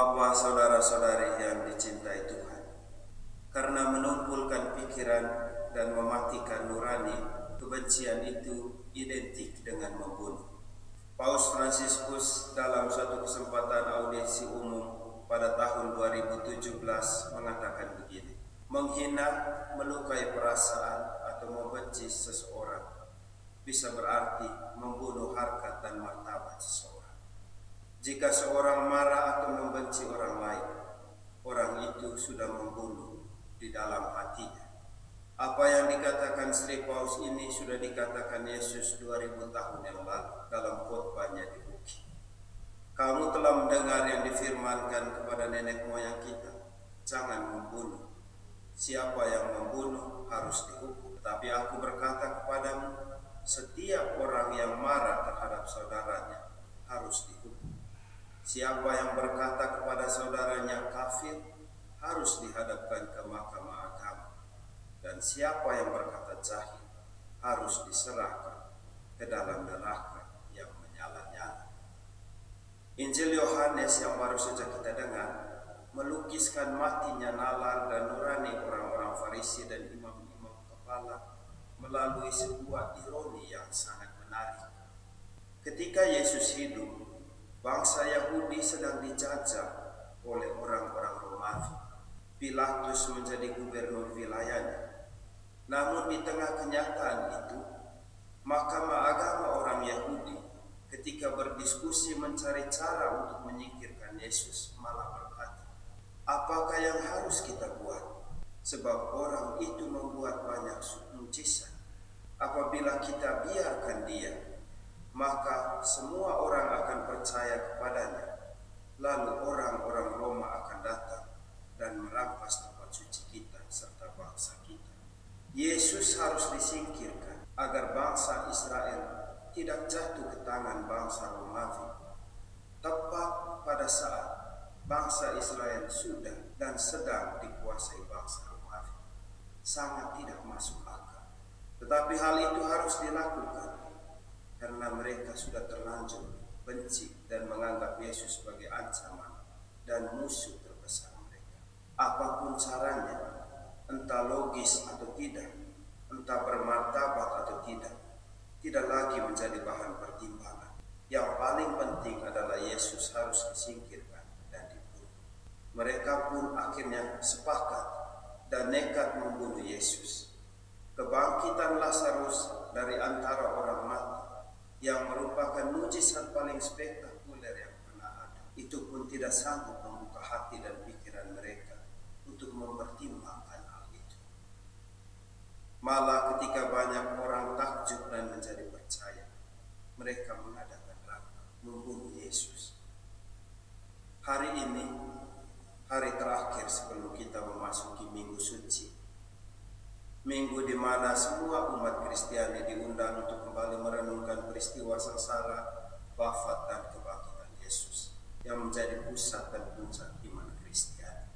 Bapak saudara-saudari yang dicintai Tuhan, karena menumpulkan pikiran dan mematikan nurani, kebencian itu identik dengan membunuh. Paus Fransiskus dalam suatu kesempatan audiensi umum pada tahun 2017 mengatakan begini, menghina, melukai perasaan atau membenci seseorang bisa berarti membunuh harkat. Jika seorang marah atau membenci orang lain, orang itu sudah membunuh di dalam hatinya. Apa yang dikatakan Sri Paus ini sudah dikatakan Yesus 2000 tahun yang lalu dalam khotbahnya di bukit. Kamu telah mendengar yang difirmankan kepada nenek moyang kita, jangan membunuh. Siapa yang membunuh harus dihukum. Tapi aku berkata kepadamu, setiap orang yang marah terhadap saudaranya harus dihukum. Siapa yang berkata kepada saudaranya kafir harus dihadapkan ke mahkamah agama. Dan siapa yang berkata jahil harus diserahkan ke dalam neraka yang menyala-nyala. Injil Yohanes yang baru saja kita dengar melukiskan matinya nalar dan nurani orang-orang Farisi dan imam-imam kepala melalui sebuah ironi yang sangat menarik. Ketika Yesus hidup, Bangsa Yahudi sedang dijajah oleh orang-orang Romawi. Pilatus menjadi gubernur wilayahnya. Namun di tengah kenyataan itu, Mahkamah Agama orang Yahudi ketika berdiskusi mencari cara untuk menyingkirkan Yesus malah berkata, apakah yang harus kita buat? Sebab orang itu membuat banyak mujizat. Apabila kita biarkan dia, maka semua orang akan percaya kepadanya. Lalu orang-orang Roma akan datang dan merampas tempat suci kita serta bangsa kita. Yesus harus disingkirkan agar bangsa Israel tidak jatuh ke tangan bangsa Romawi. Tepat pada saat bangsa Israel sudah dan sedang dikuasai bangsa Romawi. Sangat tidak masuk akal. Tetapi hal itu harus dilakukan karena mereka sudah terlanjur benci dan menganggap Yesus sebagai ancaman dan musuh terbesar mereka. Apa pun caranya, entah logis atau tidak, entah bermartabat atau tidak, tidak lagi menjadi bahan pertimbangan. Yang paling penting adalah Yesus harus disingkirkan dan dibunuh. Mereka pun akhirnya sepakat dan nekat membunuh Yesus. Kebangkitan Lazarus dari antara orang mati yang merupakan mujizat paling spektakuler yang pernah ada. Itu pun tidak sanggup membuka hati dan pikiran mereka untuk mempertimbangkan hal itu. Malah ketika banyak orang takjub dan menjadi percaya, mereka mengadakan rapat membunuh Yesus. Hari ini, hari terakhir sebelum kita memasuki minggu suci, Minggu di mana semua umat Kristiani diundang untuk kembali merenungkan peristiwa sengsara, wafat dan kebangkitan Yesus yang menjadi pusat dan puncak iman Kristiani.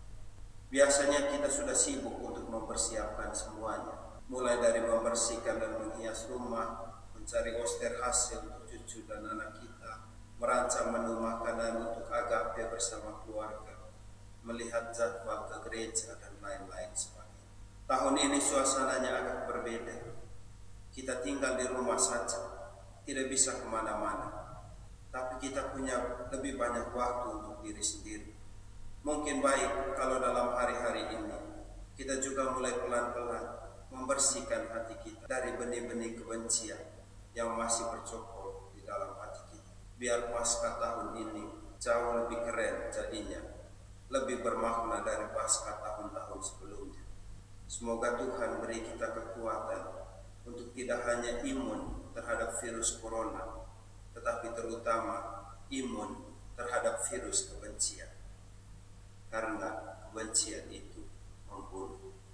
Biasanya kita sudah sibuk untuk mempersiapkan semuanya, mulai dari membersihkan dan menghias rumah, mencari oster hasil untuk cucu dan anak kita, merancang menu makanan untuk agape bersama keluarga, melihat jadwal ke gereja dan lain-lain sebagainya. Tahun ini suasananya agak berbeda. Kita tinggal di rumah saja, tidak bisa ke mana-mana. Tapi kita punya lebih banyak waktu untuk diri sendiri. Mungkin baik kalau dalam hari-hari ini kita juga mulai pelan-pelan membersihkan hati kita dari benih-benih kebencian yang masih bercokol di dalam hati kita. Biar pasca tahun ini jauh lebih keren jadinya, lebih bermakna dari pasca sebelumnya. Semoga Tuhan beri kita kekuatan untuk tidak hanya imun terhadap virus corona, tetapi terutama imun terhadap virus kebencian. Karena kebencian itu membunuh.